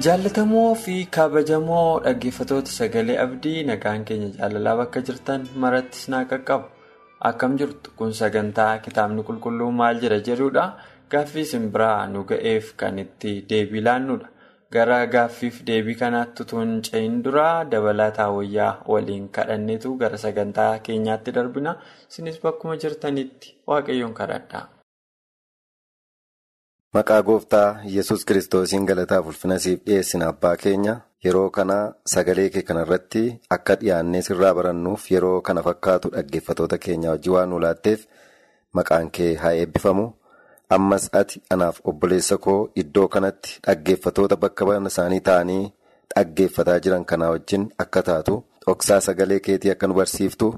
Jaallatamoo fi kabajamoo dhaggeeffatoota sagalee abdii nagaan keenya jaalalaa bakka jirtan maratti sinaa qaqqabu. Akkam jirtu? Kun sagantaa kitaabni qulqulluu maal jedha jedhudha gaaffii simbiraa nu ga'eef kan itti deebii laannudha gara gaaffiif deebii kanaatti hin ce'in duraa dabalataa wayyaa waliin kadhanneetu gara sagantaa keenyaatti darbina. Isinis bakkuma jirtanitti waaqayyoon kadhadhaa. Maqaa gooftaa yesus kiristoosiin galataaf ulfina siif dhiyeessina abbaa keenya yeroo kana sagalee kee kanarratti akka dhiyaannee sirraa barannuuf yeroo kana fakkaatu dhaggeeffatoota keenya wajjin waan nu laatteef maqaan kee haa eebbifamu ammas ati anaaf obboleessa koo iddoo kanatti dhaggeeffatoota bakka isaanii ta'anii dhaggeeffataa jiran kanaa wajjin akka taatu dhoksaa sagalee keetii akka nu barsiiftu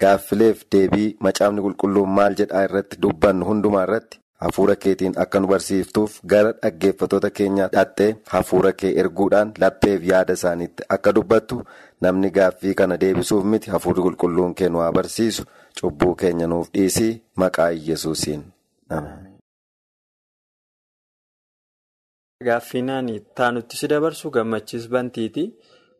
gaaffileef deebii macaafni qulqulluun maal jedhaa irratti dubbannu hundumaa irratti. Hafuura keetiin akka nu barsiiftuuf gara dhaggeeffatoota keenyaa dhattee hafuura kee erguudhaan lapheef yaada isaaniitti akka dubbattu namni gaaffii kana deebisuuf miti hafuurri qulqulluun kee nu haa barsiisu cubbuu keenya nuuf dhiisii maqaa yesuusiin. Gaaffiinaan taanutti si dabarsu gammachiis bantiiti.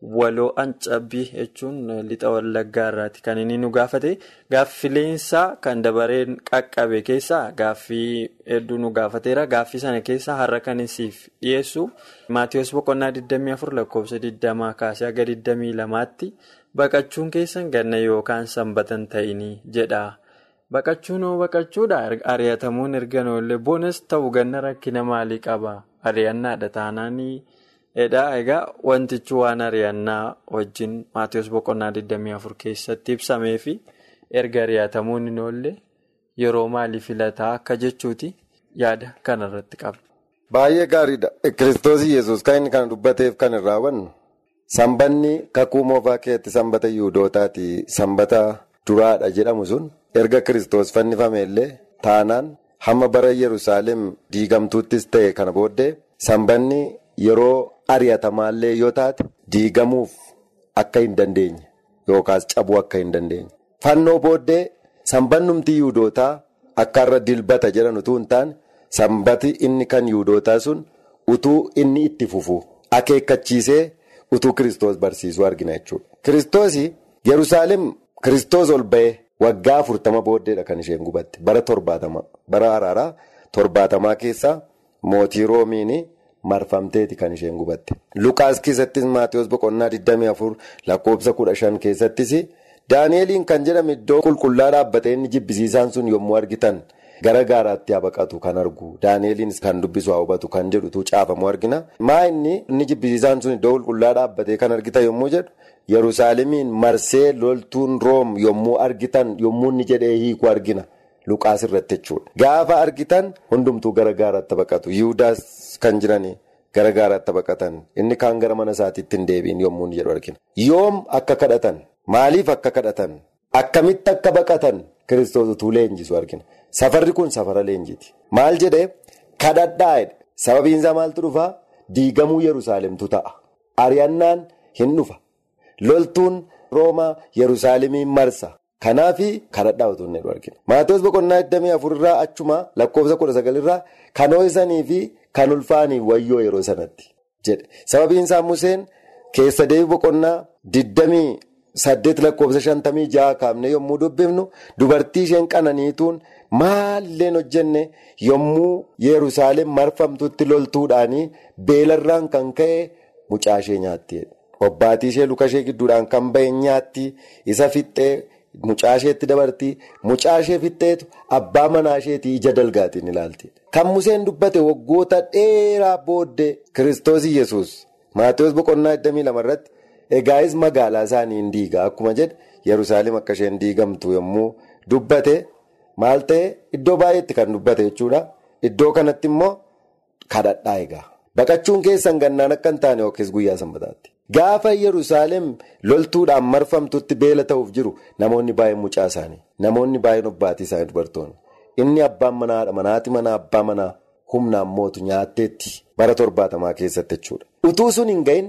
Waloo Ancabbii jechuun lixa wallaggaa irraati. Kan inni nu gaafate gaaffileensaa kan dabareen qaqqabe keessaa gaaffii hedduu nu gaafateera. Gaaffii sana keessaa har'a kan siif dhiyeessu maatiyoos boqonnaa 24 lakkoofsa 20 kaasee haga 22tti baqachuun keessan ganna yookaan sanbatan ta'inii jedha. Baqachuun hoo baqachuudha. Ari'atamuun erga noollee bonas ta'u ganna rakkina maalii qaba? Ari'annaadha. Taanaanii. Edhaa egaa wantichi waan ari'annaa wajjin maatiyoos boqonnaa 24 keessatti ibsamee fi erga ari'atamuun hin oolle yeroo maalii filataa akka jechuuti yaada kanarratti qaba. Baay'ee gaariidha. Kiristoos Iyyasuus kan inni kana dubbateef kan irraa hubannu sanbanni kakuu moofaa keessatti sanbata yihudootaatii sanbata duraadha jedhamu sun erga Kiristoos fannifame illee taanaan hamma bara Yerusaalem diigamtuuttis ta'e kana booddee sanbanni yeroo. Ari'atamaallee yoo taate diigamuuf akka hin dandeenye yookaas cabuu akka hin dandeenye. Fannoo booddee sanbannumti yuudootaa akka irra dilbata jedhan utuu hin taane sanbati inni kan yuudootaa sun utuu inni itti fufu akeekkachiisee utuu kiristoos barsiisuu argina jechuudha. Kiristoos Yerusaalem kiristoos ol ba'ee waggaa afurtama booddeedha kan isheen gubatte bara torbaatama bara araaraa torbaatamaa keessaa mootii roomiini. Marfamteeti kan isheen gubatte. Lukaas keessattis Maatiyoos boqonnaa 24 lakkoofsa 15 keessattis Daani'eliin kan jedhame iddoo qulqullaa dhaabbatee inni jibbisiisaan sun yommuu argitan gara gaaraatti haa baqatu kan argu Daani'eliinis kan dubbisu haa hubatu kan jedhutu caafamu argina. Maa inni inni jibbisiisaan sun iddoo qulqullaa dhaabbatee kan argitan yommuu jedhu Yerusaalemiin marsee loltuun room yommuu argitan yommuu inni jedhee hiiku argina. Luqaas irratti jechuudha. Gaafa argitan hundumtuu gara gaaraatti baqatu. Yihudaas kan jiranii gara gaaraatti baqatan. Inni kaan gara mana isaatiitti hin deebiin yommuu jedhu argina. Yoom akka kadhatan? Maaliif akka kadhatan? Akkamitti akka baqatan? Kiristoos utuu leenjisu argina. Safarri kun safara leenjiiti. Maal jedhee? Kadhadhaa. Sababiin isaa maaltu dhufaa? Diigamuu Yerusaalemtu ta'a. Ari'annaan hin dhufa. Loltuun Roomaa Yerusaalemiin marsa. Kanaafi kadhadhaa utuu inni argina. Maatiyoos boqonnaa 24 irraa achuma lakkoofsa 19 irraa kan ho'isanii fi kan ulfaanii wayyoo yeroo sanatti jedhe. Sababiin isaa Museen keessa deebii boqonnaa 28 lakkoofsa 56 kaafne yommuu dubbifnu dubartii isheen qananiituun maalleen hojjenne yommuu Yerusaalem marfamtutti loltuudhaanii beelarraan kan ka'e mucaa ishee nyaatti. Obbaatii ishee luka ishee gidduudhaan kan bahe nyaatti isa fixxee. Mucaa isheetti dabartii. Mucaa ishee fixxeetu abbaa manaa isheetii ija dalgaatiin ilaalti. Kan Museen dubbate waggoota dheeraa booddee Kiristoos Iyyasuus Maatiyoos boqonnaa 22 irratti egaayis magaalaa isaanii hin diigaa akkuma jedhe yerusaalem akka isheen diigamtu yommuu dubbate. Maal ta'e? Iddoo baay'eetti kan dubbate jechuudha. Iddoo kanatti immoo kadhadhaa egaa. Baqachuun keessan gannaan akka hin taane yookiis guyyaa sanbataatti. Gaafa Yerusaalem loltuudhaan marfamtutti beela ta'uuf jiru namoonni baay'een mucaa isaanii namoonni baay'een obbaatii isaanii dubartoonni inni abbaan manaadha manaati manaa abbaa manaa humnaan mootu nyaatteetti bara torbaatamaa keessatti jechuudha. Utuu sun hin gahin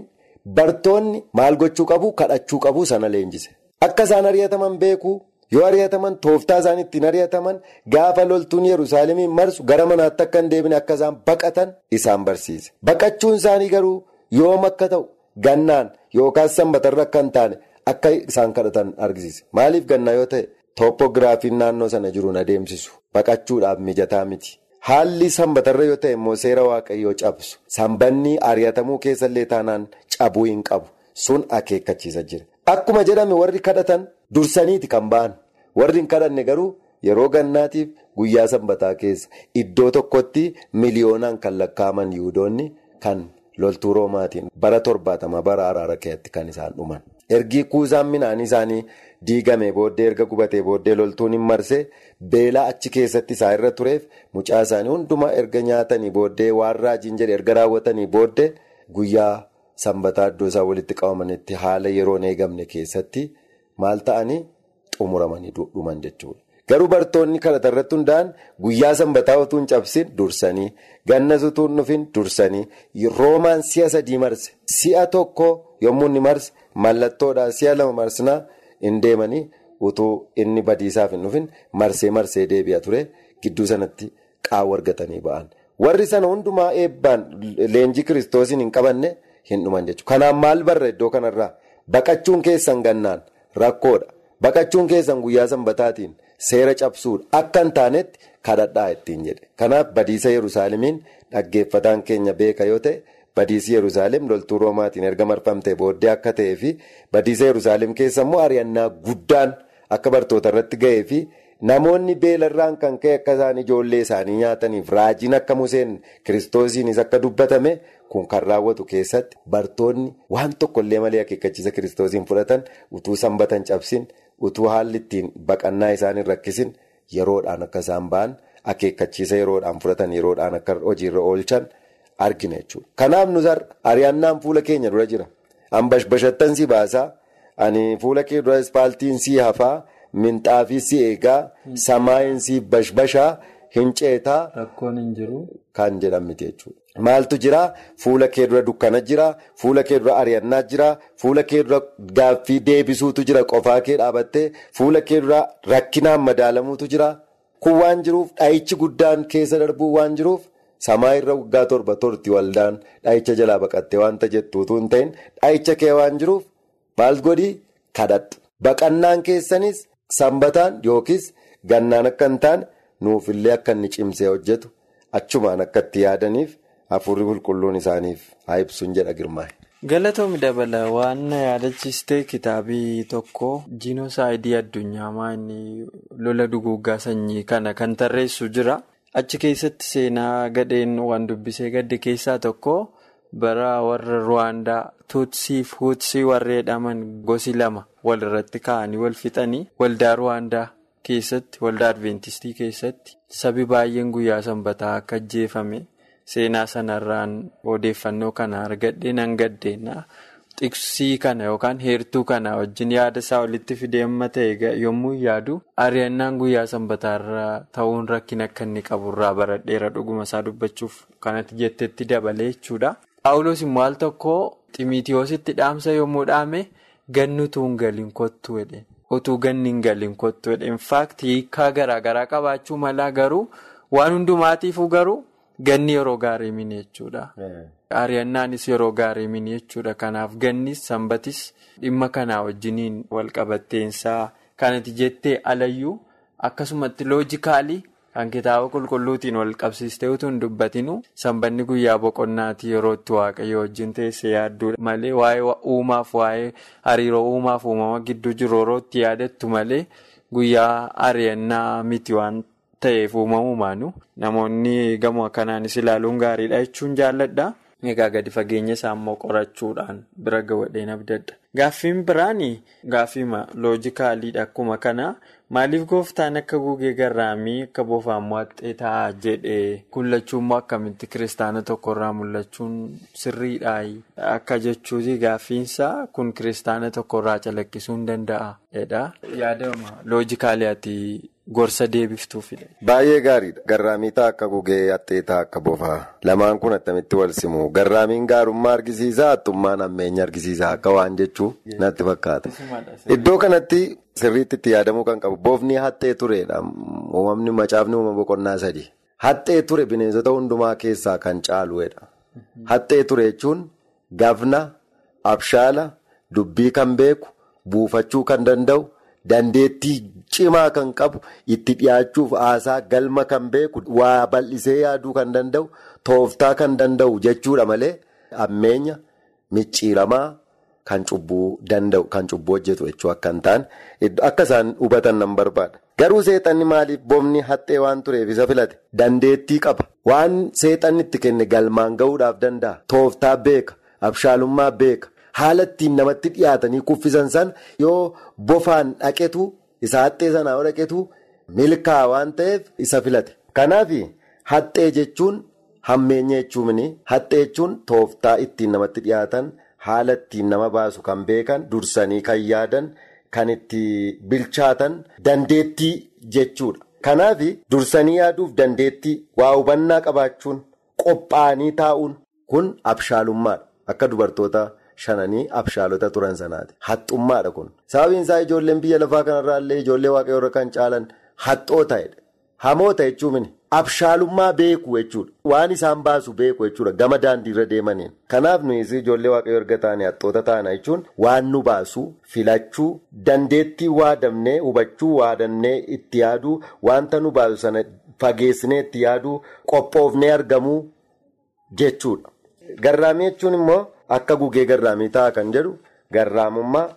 bartoonni maal gochuu qabu kadhachuu qabu sana leenjise akka isaan ari'ataman beekuu yoo ari'ataman tooftaa isaan ittiin ari'ataman gaafa loltuun Yerusaalemiin marsu gara manaatti akka hin deebine akka isaan baqatan isaan barsiise baqachuun isaanii garuu yoom akka ta'u. Gannaan yookaan sanbatarra akka hin taane akka isaan kadhatan argisiise. Maaliif gannaa yoo ta'e? Tooppogiraafiin naannoo sana jiruun adeemsisu. Baqachuudhaaf mijataa miti. Haalli sanbatarra yoo ta'e immoo seera waaqayyoo cabsu. Sanbanni ari'atamuu keessallee taanaan cabuu hin qabu. Sun akeekkachiisa jira. Akkuma jedhame warri kadhatan dursaniiti kan ba'an. Warri hin kadhanne garuu yeroo gannaatiif guyyaa sanbataa keessa iddoo tokkotti miliyoonaan kan lakkaa'aman yihudoonni kan. Loltuu roomaatiin bara torbaatama bara araara keetti kan isaan dhuman ergi kuusaan midhaan isaanii diigame booddee erga gubatee booddee loltuun hin marse beelaa achi keessatti isaa irra tureef mucaa isaanii hundumaa erga nyaatanii booddee waan raajiin jedhe erga raawwatanii booddee guyyaa sanbataa iddoo isaan walitti qabamanitti haala yeroon eegamne keessatti maal ta'anii xumuramanii dhuman jechuudha. Garuu bartoonni kadhata irratti hundaa'an guyyaa sanbataa utuu hin cabsin dursanii gannas utuu hin dhufin dursanii roomaan si'a sadii marse si'a tokko yommuu inni marse mallattoodhaan si'a lama marsinaa hin deemanii utuu inni badiisaaf hin dhufin marsee marsee deebi'a ture gidduu sanatti qaawwa argatanii ba'an. Warri sana hundumaa eebbaan leenjii kiristoosiin hin qabanne hin dhuman jechuudha. Kanaan maal barra iddoo kanarraa baqachuun keessan gannaan rakkoodha. Baqachuun keessan guyyaa sanbataatiin. Seera cabsuudha akka hin taanetti kadhadhaa ittiin jedhe kanaaf badiisa yerusaalemiin dhaggeeffataan keenya beeka yoo ta'e badiisi yerusaalem loltuu roomaatiin erga marfamtee booddee akka ta'ee fi badiisa yerusaalem keessa immoo ari'annaa guddaan akka bartoota irratti ga'ee fi namoonni beelarraan kan ka'e akka isaan ijoollee isaanii nyaataniif raajiin akka museen kiristoosiinis akka dubbatame kun kan raawwatu keessatti bartoonni waan tokkollee malee akeekkachiisa kiristoosiin fudhatan utuu sanbatan cabsin. Utuu haalli ittiin baqannaa isaan hin rakkisin yeroodhaan akka isaan ba'an akeekkachiisa yeroodhaan fudhatan yeroodhaan akka hojiirra oolchan argina jechuudha. Kanaaf nus ari'annaan fuula keenya dura jira. An bashbashattan si baasaa, ani fuula kee dura ispaaltiin si hafaa, minxaafii si eegaa, samaayin si bashbashaa, hin ceetaa. Rakkoon hin jiru. Kan jedhamti jechuudha. Maaltu jira fuula kee dura dukkana jira fuula kee dura ari'annaa jira fuula kee dura gaaffii deebisuutu jira qofaa kee dhaabattee fuula kee dura rakkinaan madaalamuutu jira kun waan jiruuf dhahichi guddaan keessa darbuu waan jiruuf samaa irra waggaa torba torti waldaan dhahicha jalaa baqattee waanta jettuutu hin ta'in dhahicha kee waan jiruuf maal godhii kadhadhu baqannaan keessanis sanbataan yookiis gannaan akka hin taane nuufillee akka inni cimsee hojjetu achumaan akka yaadaniif. Hafuurri qulqulluun isaaniif haa ibsuun jedha girmaa'e. Galatoomii dabala waan yaadachiistee kitaabii tokko jiinosaayidii addunyaa inni lola duguuggaa sanyii kana kan tarreessu jira. Achi keessatti seenaa gadheen waan dubbisee gadde keessaa tokko bara warra Ruwaandaa Tuutsii fi Huutsii warra jedhaman gosi lama walirratti ka'anii wal fixanii waldaa Ruwaandaa keessatti waldaa Adventistii keessatti sabi baay'een guyyaa sanbataa akka ajjeefame. Seenaa sanarraan odeeffannoo kana argadhee nan gaddeenna xiqsii kana yookaan heertuu kana wajjin yaada isaa walitti fidee amma ta'e yommuu yaadu ari'annaan guyyaa sanbataarra ta'uun rakkina akka inni qaburraa baradheera dhuguma isaa dubbachuuf kanatti jettetti dabalee jechuudha. Paawuloos immoo al tokko ximiitiyoositti dhaamsa yommuu dhaame ganni utuu hin galiin kottu jedhe utuu ganni hin galiin kottu jedhe infaakti hiikaa garaagaraa qabaachuu malaa garuu waan hundumaatiifuu garuu. Ganni yeroo gaarii mini jechuudha. Ari'annaanis yeroo gaarii mini jechuudha. Kanaaf gannis sanbatis dhimma kanaa wajjiniin walqabatteensaa kanatti jettee alayyuu akkasumatti loojikaalii kan kitaaba qulqulluutiin wal qabsiistee utuu hin dubbatinu sanbanni guyyaa boqonnaati yeroo itti waaqayyo wajjin teessee yaadduu malee waa'ee uumaaf waa'ee hariiroo uumaaf uumama gidduu jiru yeroo itti yaadattu malee guyyaa ari'annaa miti waan. ta'eef uumamumaanu namoonni gamoo akkanaanis ilaaluun gaariidha jechuun jaalladha Egaa gadi fageenya isaa immoo qorachuudhaan bira gawadheen abdadda. Gaaffiin biraan gaaffii loojikaaliidha akkuma kana maaliif gooftaan akka gugee garraamii akka bofaan mo'axxee ta'a jedhee kullachuu immoo akkamitti kiristaana tokkorraa mul'achuun sirriidha akka jechuuti gaaffiinsaa kun kiristaana tokkorraa calaqqisuu hin danda'a. Yaadama loojikaaliyaati gorsa deebiftuufidha. Baay'ee gaariidha. Garraamii ta'a akka gugee haxxee ta'a akka bofaa. Lamaan kun attamitti wal simu. Garraamiin gaarummaa argisiisaa hattummaan hammeenya argisiisaa akka waan jechuu natti fakkaata. Iddoo kanatti sirriitti itti yaadamuu kan qabu bofni haxxee turedha. Uumamni macaafni uumama boqonnaa sadi. Haxxee ture bineensota hundumaa keessaa kan caaluudha. Haxxee ture jechuun gafna, abshaala, dubbii kan beeku, buufachuu kan danda'u, dandeettii cimaa kan qabu, itti dhiyaachuuf haasaa galma kan beeku, waa bal'isee yaaduu kan danda'u, tooftaa kan danda'u jechuudha malee hammeenya micciiramaa kan cubbuu danda'u kan cubbuu hojjetu jechuu akka hin taane akka isaan hubatan nan barbaada. Garuu seexanni maaliif bofni haxxee waan tureef isa filate dandeettii qaba. Waan seexanni itti kenne galmaan gahuudhaaf danda'a. Tooftaa beeka, abshaalummaa beeka. Haala ittiin namatti dhiyaatanii kuffisan sana yoo bofaan dhaqetu isa haxxee sanaa dhaqetu milkaa waan ta'eef isa filate. Kanaaf haxxee jechuun hammeenya jechuun haxxee jechuun tooftaa ittiin namatti dhiyaatan haala ittiin nama baasu kan beekan dursanii kan yaadan. Kan itti bilchaatan dandeettii jechuudha. Kanaaf dursanii yaaduuf dandeettii waa hubannaa qabaachuun qophaa'anii taa'uun kun abshaalummaadha. Akka dubartoota shananii abshaalota turan sanaati. Haxxummaadha kun. Sababiin isaa ijoolleen biyya lafaa kanarraa illee ijoollee waaqayyoorra kan caalan haxxoota'edha. Hamoota jechuun abshaalummaa beeku jechuudha. Waan isaan baasu beeku jechuudha. Gama daandiirra deemaniin. Kanaaf nuyi ijoollee waaqayyoo erga taane haxxoota taana jechuun waan nu baasu filachuu dandeettii waadamnee hubachuu waadannee itti yaaduu wanta nu baasu sana fageessinee itti yaaduu qophoofnee argamuu jechuudha. Garraamii jechuun immoo akka gugee garraamii ta'a kan jedhu garraamummaa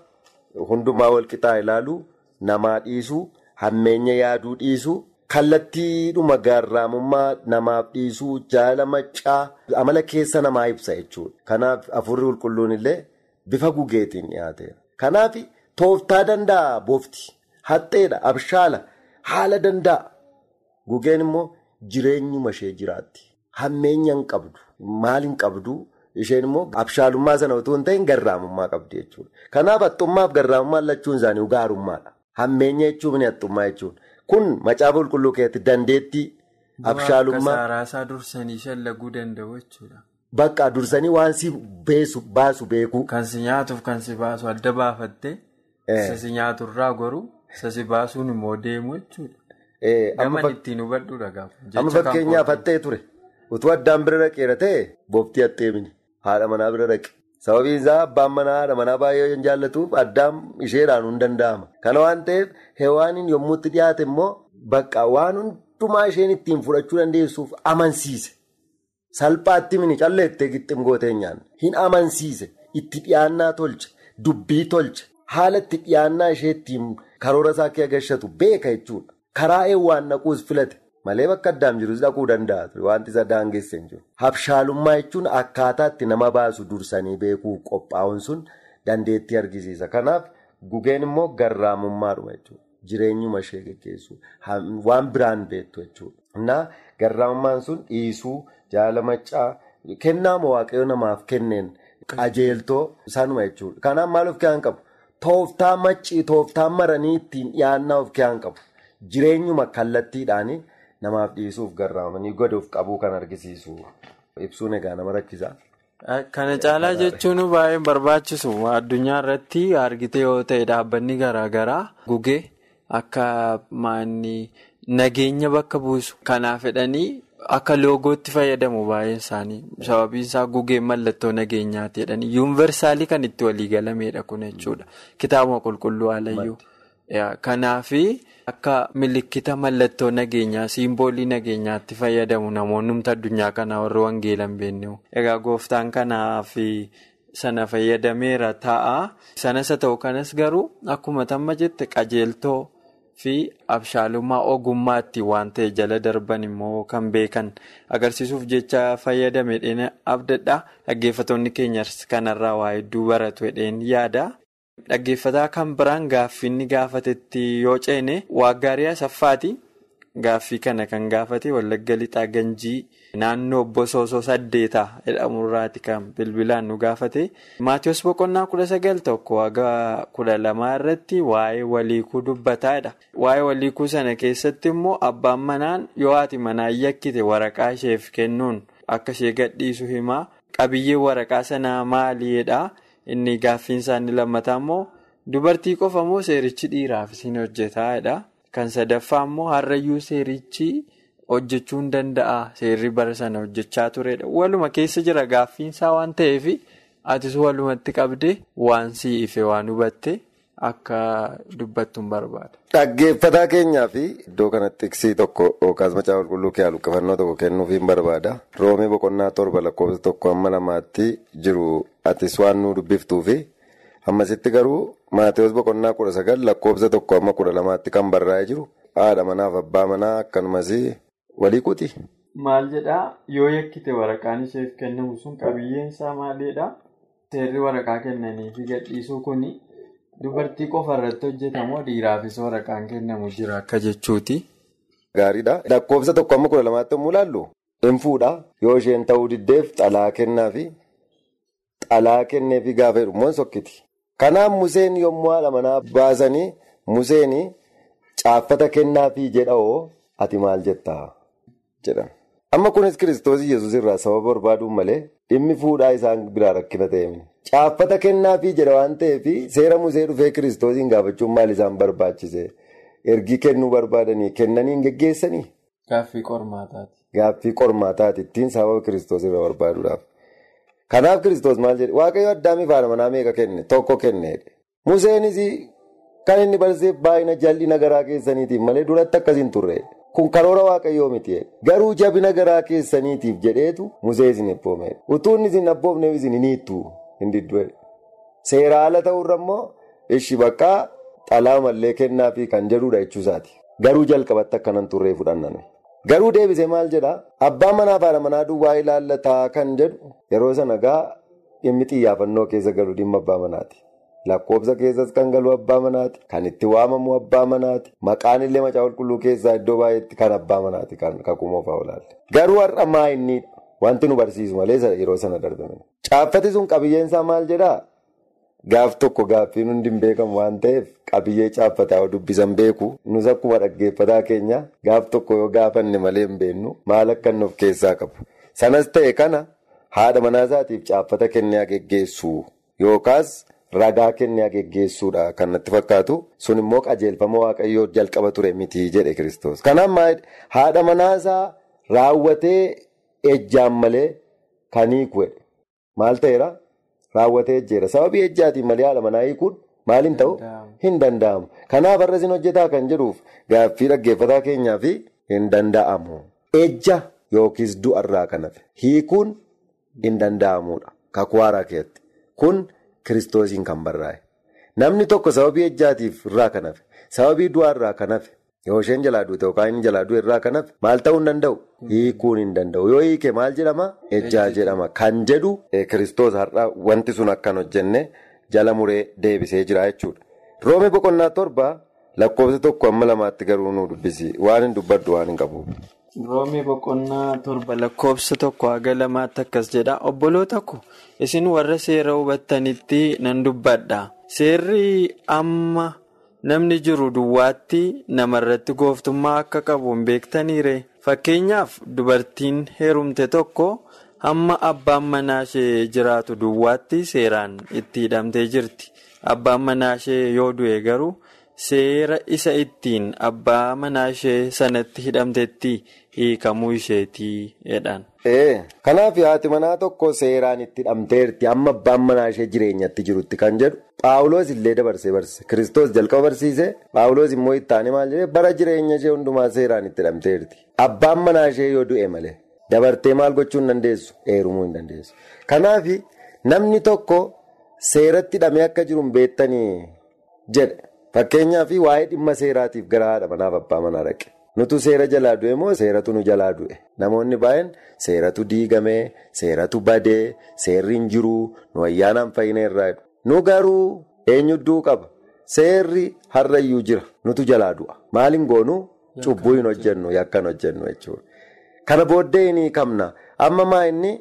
hundumaa walqixaa ilaaluu namaa dhiisuu hammeenya yaaduu dhiisuu. Kallattiidhuma garraamummaa namaaf dhiisuu jaala maccaa amala keessa namaa ibsa jechuudha. Kanaaf afurri qulqulluun illee bifa gugeetiin dhiyaateera. Kanaaf tooftaa danda'a bofti. Haxxeedha, abshaala, haala danda'a. Gugeen immoo jireenyuma ishee jiraatti. Hammeenya hin qabdu. Maal hin qabdu? Isheen immoo abshaalummaa sana otoo hin ta'in garraamummaa qabdi jechuudha. Kanaaf haxxummaaf garraamummaan lachuun isaanii gaarummaadha. Hammeenya jechuun haxxummaa jechuudha. Kun macaafa qulqulluu keessatti dandeettii abshaalummaa. Akka saaraasaa dursanii shallaguu danda'u jechuudha. Bakka dursanii waan si baasu beeku. Kan si nyaatuuf kan si baasu adda baafattee. Isa si nyaaturraa goruu isa si baasuun immoo deemu jechuudha. Nama ittiin hubadhuudha gaafa. Amma fakkeenyaaf haxxee ture. Utuu addaan bira dhaqeera ta'e booftii haxxee mini. Haadha manaa bira dhaqe. Sababiin isaa abbaan manaa haadha manaa baay'ee jaallatuuf addaan isheedhaan hin danda'ama. Kana waan ta'eef hewaaniin yommuu itti dhiyaate immoo bakka waan hundumaa isheen ittiin fudhachuu dandeessuuf amansiise. Salphaatti mini calleettee gixxim gootee nyaanne. Hin amansiise. Itti dhiyaannaa tolche. Dubbii tolche. Haala itti dhiyaannaa ishee ittiin karoora isaa agashatu beeka jechuudha. Karaa eewwaan naquus filate. Malee bakka addaan jirus dhaquu danda'a. Wanti isa daangeesse hin jiru. Habshaalummaa jechuun akkaataa itti nama baasu dursanii beekuu qophaa'uun sun dandeettii argisiisa. Kanaaf gugeen immoo garraamummaadhuma jechuudha. Jireenyuma ishee geggeessuu waan biraan beektu jechuudha. Innaa garraamummaan sun dhiisuu jaala maccaa kennaa waaqayyo namaaf kenneen qajeeltoo sanuma jechuudha. Kanaaf maal of keessaa qabu? Tooftaa maccii tooftaa maranii ittiin dhiyaannaa of keessaa qabu. Jireenyuma kallattiidhaanii. Namaaf dhiisuuf garraamanii godhuuf qabuu kan argisiisu ibsuun egaa nama rakkisa. Kana caalaa jechuun baay'ee barbaachisu. Addunyaa irratti argite yoo ta'e dhaabbanni garaagaraa gugee akka nageenya bakka buusu kanaaf fedhanii akka loogootti fayyadamu baay'een isaanii. Sababiin isaa gugeen mallattoo nageenyaati jedhanii. Yuunivarsaalii kan itti waliigalameedha kun jechuudha. Kitaabuma qulqulluu alayyuu. Kanaafi akka milikkita mallattoo nageenyaa simboolii nageenyaatti fayyadamu namoonni humna addunyaa kanaa warri wangeelan beeknu. Egaa gooftaan kanaaf sana fayyadameera ta'a. Sanas haa ta'u kanas garuu akkuma tamma jette qajeeltoo fi abshaalummaa ogummaatti waan ta'e jala darban immoo kan beekan agarsiisuuf jecha fayyadame dheena abdadha dhaggeeffatoonni keenyas kanarraa waa hedduu baratu hedheen yaada. Dhaggeeffataa kan biraan gaaffiin gaafatetti yoo ceene waaggaarii asaffaati. Gaaffii kana kan gaafate Wallagga Lixaa Ganjii naannoo Bosoosoo saddeetaa jedhamurraati kan bilbilaan nu gaafate. Maatiyus Boqonnaa kudha sagal tokko waagaa kudha lamaa irratti waa'ee waliikuu dubbataadha. Waa'ee waliikuu sana keessatti immoo abbaan manaan yoo haati manaa yakkite waraqaa isheef kennuun akka ishee gadhiisu himaa. Qabiyyee waraqaa sanaa maaliidha? Inni gaaffiin isaanii lammataa immoo dubartii qofa moo seerichi dhiiraaf isin hojjetaadha? Kan sadaffaa immoo harrayyuu seerichi hojjechuu hin danda'a. Seerri bara sana hojjechaa turedha. Waluma keessa jira gaaffiinsaa waan ta'eef atis walumatti qabdee waan sii ife waan hubatte akka dubbattu hin barbaada. Dhaggeeffataa keenyaa fi iddoo kanatti tiksii tokko yookaas macaafa qulqulluu kee luqqifannoo tokko kennuuf hin barbaada. Roomii boqonnaa torba lakkoofsa tokko hamma lamaatti jiru atis waan nu dubbiftuufi. Ammasitti garuu Maatewos boqonnaa kudha sagal lakkoofsa tokko amma kudha lamaatti kan barraa'ee jiru haadha manaaf abbaa manaa akkanumas walii quuti. Maal jedhaa yoo yakkite waraqaan isheef kennamu sun qabiyyeen isaa maalidhaa? Seerri waraqaa kennanii fi gadhiisuu kuni dubartii qofa irratti hojjetamoo dhiiraafis waraqaan kennamu jira akka jechuuti. Gaariidha. Lakkoofsa tokko amma kudha lamaatti yommuu ilaallu hin fuudha yoo isheen ta'uu diddeef xalaa kennaafi xalaa kenneefi gaafa jedhu sokkiti. Kanaaf Museen yommuu haadha manaa baasanii Museen caaffata kennaafii jedhawoo ati maal jettaa jedhan. Amma kunis kiristoos Yesuus irraa sababa barbaaduun malee dhimmi fuudhaa isaan biraa rakkina ta'e. Caaffata kennaafii jedha waan ta'eef seera Musee dhufee kiristoosiin gaafachuun maal isaan barbaachise? Ergii kennuu barbaadanii kennanii hin geggeessanii? Gaaffii qormaataati. Gaaffii qormaataati ittiin sababa kiristoos irraa barbaaduudhaaf. Kanaaf kiristoos maal jedhe waaqayyo addaamiif haadha manaa meeqa kenne tokko kenneedha. Museenis kan inni barsiise baay'ina jal'ina garaa keessaniitiif malee duratti akkasiin turre. Kun karoora waaqayyoo miti. Garuu jabina garaa keessaniitiif jedheetu Musee isin abboomeedha. Utuu inni isin abboomneef isin hin hiittu hin didduudha. Seera haala ta'urra immoo ishi bakka xalaa mallee kennaafi kan jedhudha jechuusaati. Garuu jalqabatti akkanan turree fudhannan. Garuu deebisee maal jedhaa abbaan manaa fi haadha manaa duwwaa ilaallataa kan jedhu yeroo sana gaa dhimmi xiyyaafannoo keessa galu dhimma abbaa manaati. Lakkoofsa keessas kan galu abbaa manaati. Kan itti waamamu abbaa manaati. Maqaan illee macaa qulqulluu keessaa iddoo baay'eetti kan abbaa manaati kan kakuu fa'aa olaalle. Garuu har'a maa inni wanti nu barsiisu malee yeroo sana darbame. Caaffati sun qabiyyeensaa maal jedhaa? Gaaf tokko gaaffiin hundi hin beekamu waan ta'eef qabiyyee caaffataa dubbisan beeku nus akkuma dhaggeeffataa keenya gaaf tokko yoo gaafanne malee hin beennu maal akka inni of keessaa qabu. Sanas ta'e kana haadha manaa isaatiif caaffata kennaa geggeessu yookaas ragaa kennaa geggeessuudha kan natti fakkaatu sun immoo qajeelfama waaqayyoo jalqaba ture miti jedhe kiristoos. Kanaaf haadha manaa isaa raawwatee ejjaan malee kan hiiku maal ta'eera? Raawwatee ejjeera. Sababii ejjaatiin malee haadha manaa hiikuun maal hin ta'u? Hin danda'amu. Kanaaf har'a isin hojjetaa kan jedhuuf gaaffii dhaggeeffataa keenyaaf hin danda'amu. Ejja yookiis du'arraa kan hafe hiikuun hin danda'amudha. Kakuu haaraa keessatti. Kun kiristoosiin kan barraa'e. Namni tokko sababii ejjaatiif irraa kan hafe, sababii du'arraa kan hafe, yoo isheen jalaa duute yookaan inni jalaa du'e irraa kan hafe maal ta'uu hin danda'u? Hiikuun hin danda'u. Yoo hiike maal jedhama? Ejjaa jedhama. Kan jedhu kiristoos har'a wanti sun akkan hojjenne jala muree deebisee jira jechuudha. Roomii boqonnaa torba lakkoofsa tokko amma lamaatti garuu nu dubbisi. Waan hin dubbaddu waan hin qabu. Roomii boqonnaa torba lakkoofsa tokko haga lamaatti akkas jedha. Obboloota ko isin warra seera hubattanitti nan dubbadha. Seerri amma namni jiru duwwaatti namarratti gooftummaa akka qabu hin beektaniire. Fakkeenyaaf dubartiin heerumte tokko hamma abbaan manaa ishee jiraatu duwwaatti seeraan itti hidhamtee jirti. Abbaan manaa ishee yoo du'e garuu seera isa ittiin abbaa manaa ishee sanatti hidhamtetti hiikamuu isheetii jedhan. Kanaaf haati manaa tokko seeraan itti hidhamteerti amma abbaan manaa ishee jireenyatti jirutti kan jedhu Paawuloos illee dabarsee barsiise. Kiristoos jalqaba barsiise Paawuloos immoo ittaanii maal jedhee bara jireenya ishee hundumaa seeraan itti hidhamteerti. Abbaan manaa ishee yoo du'e malee dabartee maal gochuu hin dandeessu? Heerumuu hin dandeessu. Kanaaf namni tokko seeratti hidhamee akka jiru hin beektanii jedhe. Fakkeenyaaf waa'ee dhimma seeraatiif gara haadha manaaf abbaa manaa dhaqe. Nutu seera jalaa du'e moo seeratu nu jalaa du'e? Namoonni baay'een seeratu diigamee, seeratu badee, seerri hin jiruu, nu ayyaanaan fayyina irraa Nu garuu eenyudduu qaba? Seerri har'ayyuu jira. Nutu jalaa du'a. Maaliin goonuu? Cubbuu hin hojjennu, yakkan hojjennu jechuudha. Kana booddee ni qabna. Amma maa inni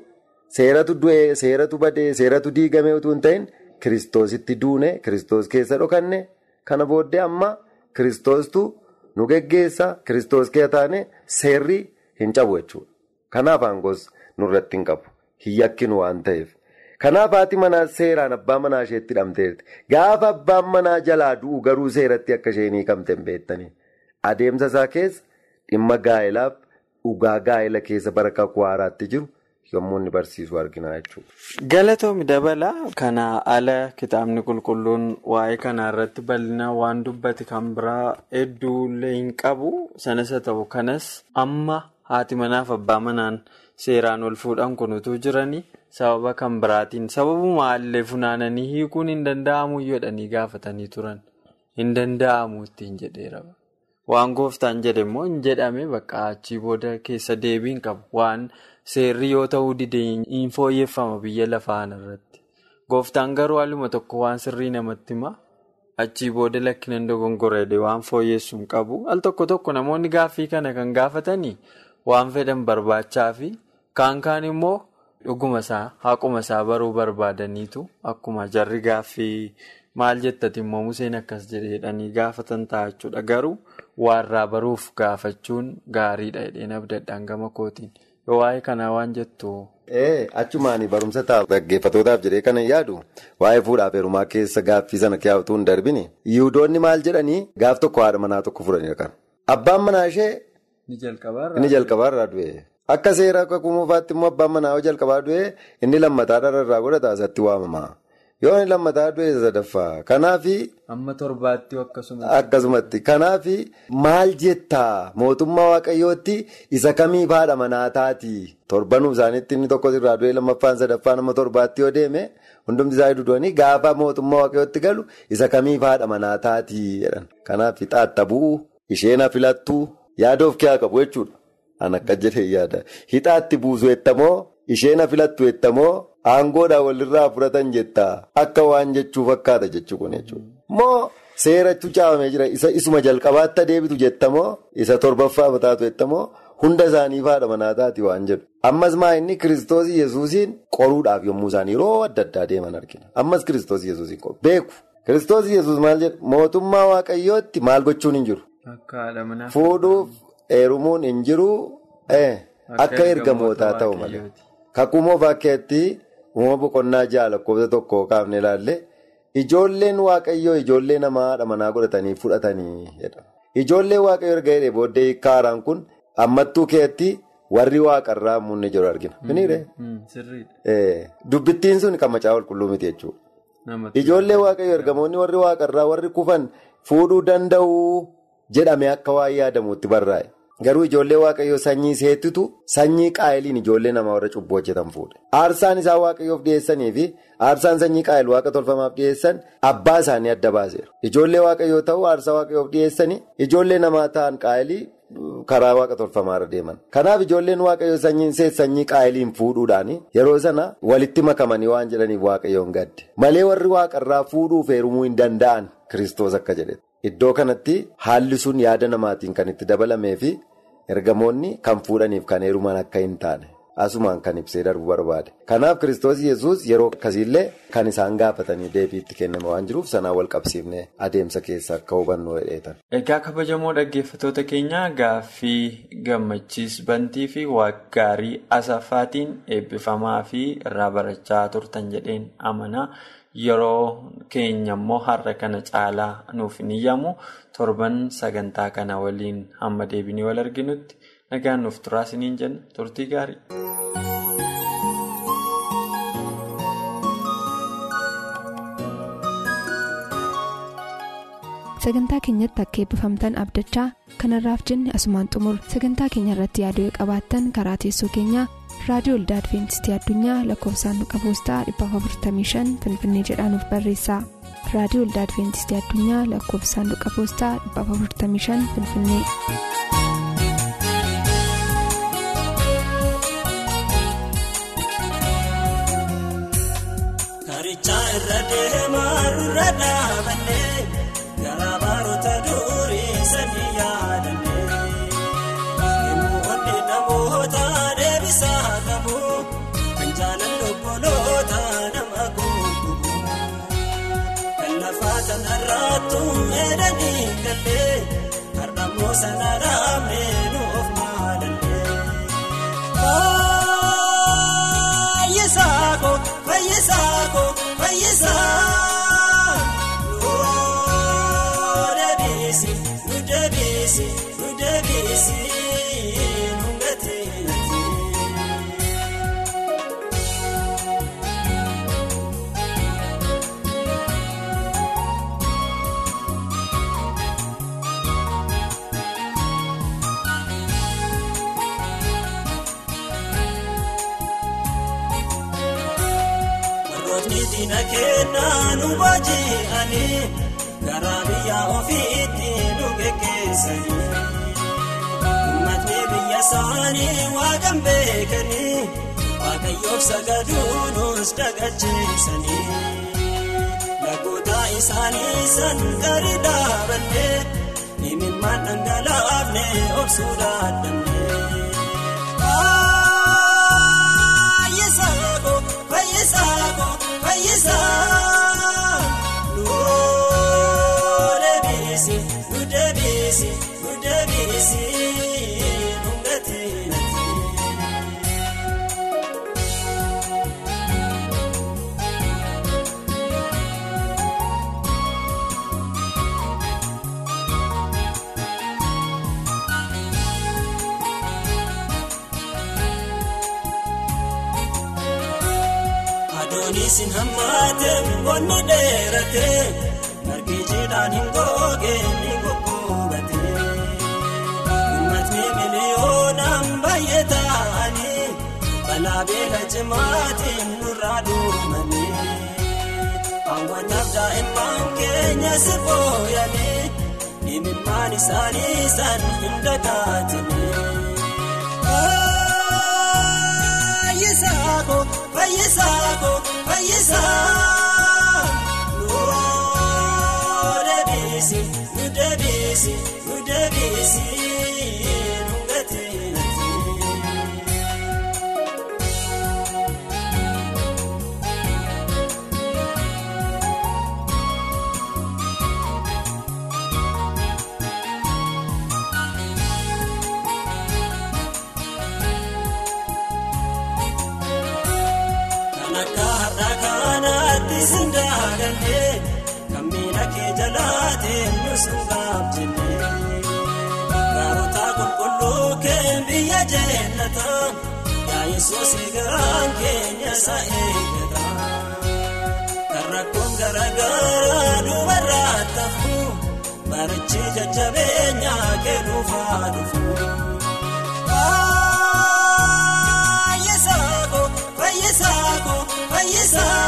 seeratu du'ee, seeratu badee, seeratu diigamee utuu hin ta'in kiristoositti duune, kiristoos keessa dhokanne. Kana booddee amma kiristoostu nu geggeessa, kiristoos keessa taane seerri hin cabu jechuudha. Kanaaf aangoos nurratti hin qabu. Hin yakkinu waan ta'eef. Kanaaf haati manaa seeraan abbaa manaa isheetti hidhamteerti. Gaafa abbaan manaa jalaa du'u garuu seeratti akka isheen hiikamte hin beektanii. Adeemsa isaa keessa dhimma gaa'elaaf dhugaa gaa'ela keessa bara kakuu haaraatti jiru yommuu inni barsiisu argina jechuudha. Galatoomi dabalaa kana ala kitaabni qulqulluun waa'ee kanaa irratti bal'ina waan dubbate kan biraa hedduullee hin qabu. Sanas haa ta'u kanas amma haati manaaf abbaa manaan seeraan ol fuudhan kunutuu jiranii sababa kan biraatiin sababuma illee funaananii hiikuun hin danda'amu jedhanii gaafatanii turan. Hin danda'amu ittiin jedheera. Waan gooftaan jedhe immoo hin jedhame bakka achii booda keessa deebii hin qabu. Waan seerri yoo ta'uu dide hin fooyyeffama biyya lafaa irratti. Gooftaan garuu haaluma tokko waan sirrii namatti hima. Achii booda lakkinan dogongoree waan fooyyessu hin qabu. Al tokko tokko namoonni gaaffii kana kan gaafatanii waan fedhan barbaachaa fi kaan kaan immoo dhuguma isaa haquma isaa baruu barbaadaniitu akkuma jarri gaaffii. Maal jettati immoo Museen akkas jedhanii gaafatan ta'a jechuudha. Garuu waarraa baruuf gaafachuun gaariidha jedheen abdadhaan gama kootiin. Yoo waa'ee kanaa waan jettu. Achumaanii barumsa ta'a dhaggeeffatootaaf jedhee kana yaadu waa'ee fuudhaaf heerumaa keessa gaaffii sana keewwatu hin darbine. Yihudoonni maal jedhanii gaaf tokko haadha manaa tokko fudhanii kan. Abbaan manaa ishee. Ni jalqabaarraa du'e. Akka seera kakuu moofaatti immoo abbaan manaa yoo jalqabaa du'e inni lammataa dhararraa godhata asatti waamama. Yoo inni lammataa du'e sadaffaa. Kanaafi. Amma torbaatti akkasumatti. Kanaafi maal jettaa mootummaa waaqayyootti isa kamiif haadha manaa taati? Torbanuu isaaniitti inni tokko irraa du'e lammaffaan sadaffaan amma torbaatti yoo deeme hundumti isaa duudanii gaafa mootummaa waaqayyootti galu isa kamiif haadha manaa taati jedhan. Kanaaf xaatta bu'u isheen filattu yaada of keessaa qabu jechuudha. An akka jedhee yaada. Hixaatti buusu ettamoo isheen filattu ettamoo. Aangoodhaan walirraa fudhatan jettaa akka waan jechuu fakkaata jechuu kun jechuudha. Moo seerachuu caafamee jira isuma jalqabaatti adeebitu jettamoo isa torbaffaa mataatu jettamoo hunda isaanii haadha manaa taati waan jedhu. Ammas maa inni kiristoos yesuusiin qoruudhaaf yommuu isaan yeroo adda addaa deeman argina. Ammas kiristoos yesuusiin qoru. Beeku kiristoos yesuus maal jedhu mootummaa waaqayyootti maal gochuun hin jiru. Fuudhuuf heerumuun hin jiru akka ergamootaa ta'u malee. Kakuu moofaakeetti. Uumama boqonnaa ja'a lakkoofsa tokko kaafne ilaalle ijoolleen waaqayyoo ijoollee namaa haadha manaa godhatanii fudhatanii jedha. Ijoolleen waaqayyoo erga jedhee booddee kaaraan kun ammattuu keetti warri waaqarraa muunni jiru argina. Dubbittiin sun kan macaa qulqulluu miti jechuudha. Ijoollee waaqayyoo ergamoonni warri waaqarraa warri kufan fuudhuu danda'u jedhame akka waan yaadamuutti barraa'e. Garuu ijoollee waaqayyoo sanyii seettitu sanyii qaayiliin ijoollee namaa warra cubbuu hojjetan fuudhe. Aarsaan isaan waaqayyoof dhiyeessanii fi aarsaan sanyii qaayil waaqa tolfamaaf dhiyeessan abbaa isaanii adda baaseera. Ijoollee waaqayyoo ta'uu aarsaa waaqayyoof dhiyeessanii ijoollee namaa ta'an qaayilii karaa waaqa tolfamaarra deeman. Kanaaf ijoolleen waaqayyoo sanyiin sanyii qaayiliin fuudhuudhaan yeroo sana walitti makamanii waan jedhaniif waaqayyoon gadde. Malee warri waaqarraa fuudhuuf heerumuu hin danda'an Kiristoos akka jedhe. Iddoo kanatti haalli sun yaada namaatiin kan itti dabalamee fi ergamoonni kan fuudhaniif kan heeruman akka hin taane asumaan kan ibsee darbu barbaade. Kanaaf kiristoos yesus yeroo akkasiillee kan isaan gaafatanii deebii itti kenname waan jiruuf sanaan wal qabsiifnee adeemsa keessa akka hubannu hedheetan. Egaa kabajamoo dhaggeeffattoota keenya gaaffii gammachiis bantii fi waaggaarii asaffaatiin eebbifamaa fi irraa barachaa turtan jedheen amana. Yeroo keenya immoo har'a kana caalaa nuuf hin iyyamu torban sagantaa kana waliin hamma deebinee wal arginutti nagaan nuuf turaa isiniin jenna turtii gaarii. sagantaa keenyatti akka eebbifamtan abdachaa kanarraaf jenne asumaan xumur sagantaa keenya irratti yaaduu qabaattan karaa teessoo keenyaa. Raadiyoo olda adventistii addunyaa lakkoofsaanduqa poostaa 455 finfinnee jedhaanuf barreessa raadiyoo waldaa adventistii addunyaa lakkoofsa saanduqa poostaa 455 finfinnee. Irra deemaa irra dhaabannee garaa baroota durii sanii yaadannee kanarraattu meedanii gallee har'ammoo sana dhaabnee diina kennaa nu baaji'anii garaa biyya ofiitti nu geggeessanii. Uummatni biyya isaanii waaqan beekanii waaqayyoof sagaduu nus dagacheessanii. Lagoota isaanii san gadi dhaabannee imimmaan dhangalaafne obsuu dadhabnee. Adoonisin hammaatee bonni dheeratee margi jiidhaan hin googee ni goggogatee. Uummatni miliyoonaan baay'ee ta'anii balaa beela cimaatiin nurraa duumanii. Hawwataaf daa'imman keenya si booyanii imimmaan isaanii san hin dagaatanii. Fayyisaa nuu deebiisi nu deebiisi nu deebiisi sin daagannee kan miila kee jalaateen nu sun gaabjennee. Gaarota qulqulluu kee biyya jeellata yaa Yesuus garaan keenya isa eeggata. Kan rakkoon garaagaraa dubarraa tafu barichi jajjabeenyaa kennuufaa dhufu. Fayyisaako fayyisaako fayyisaa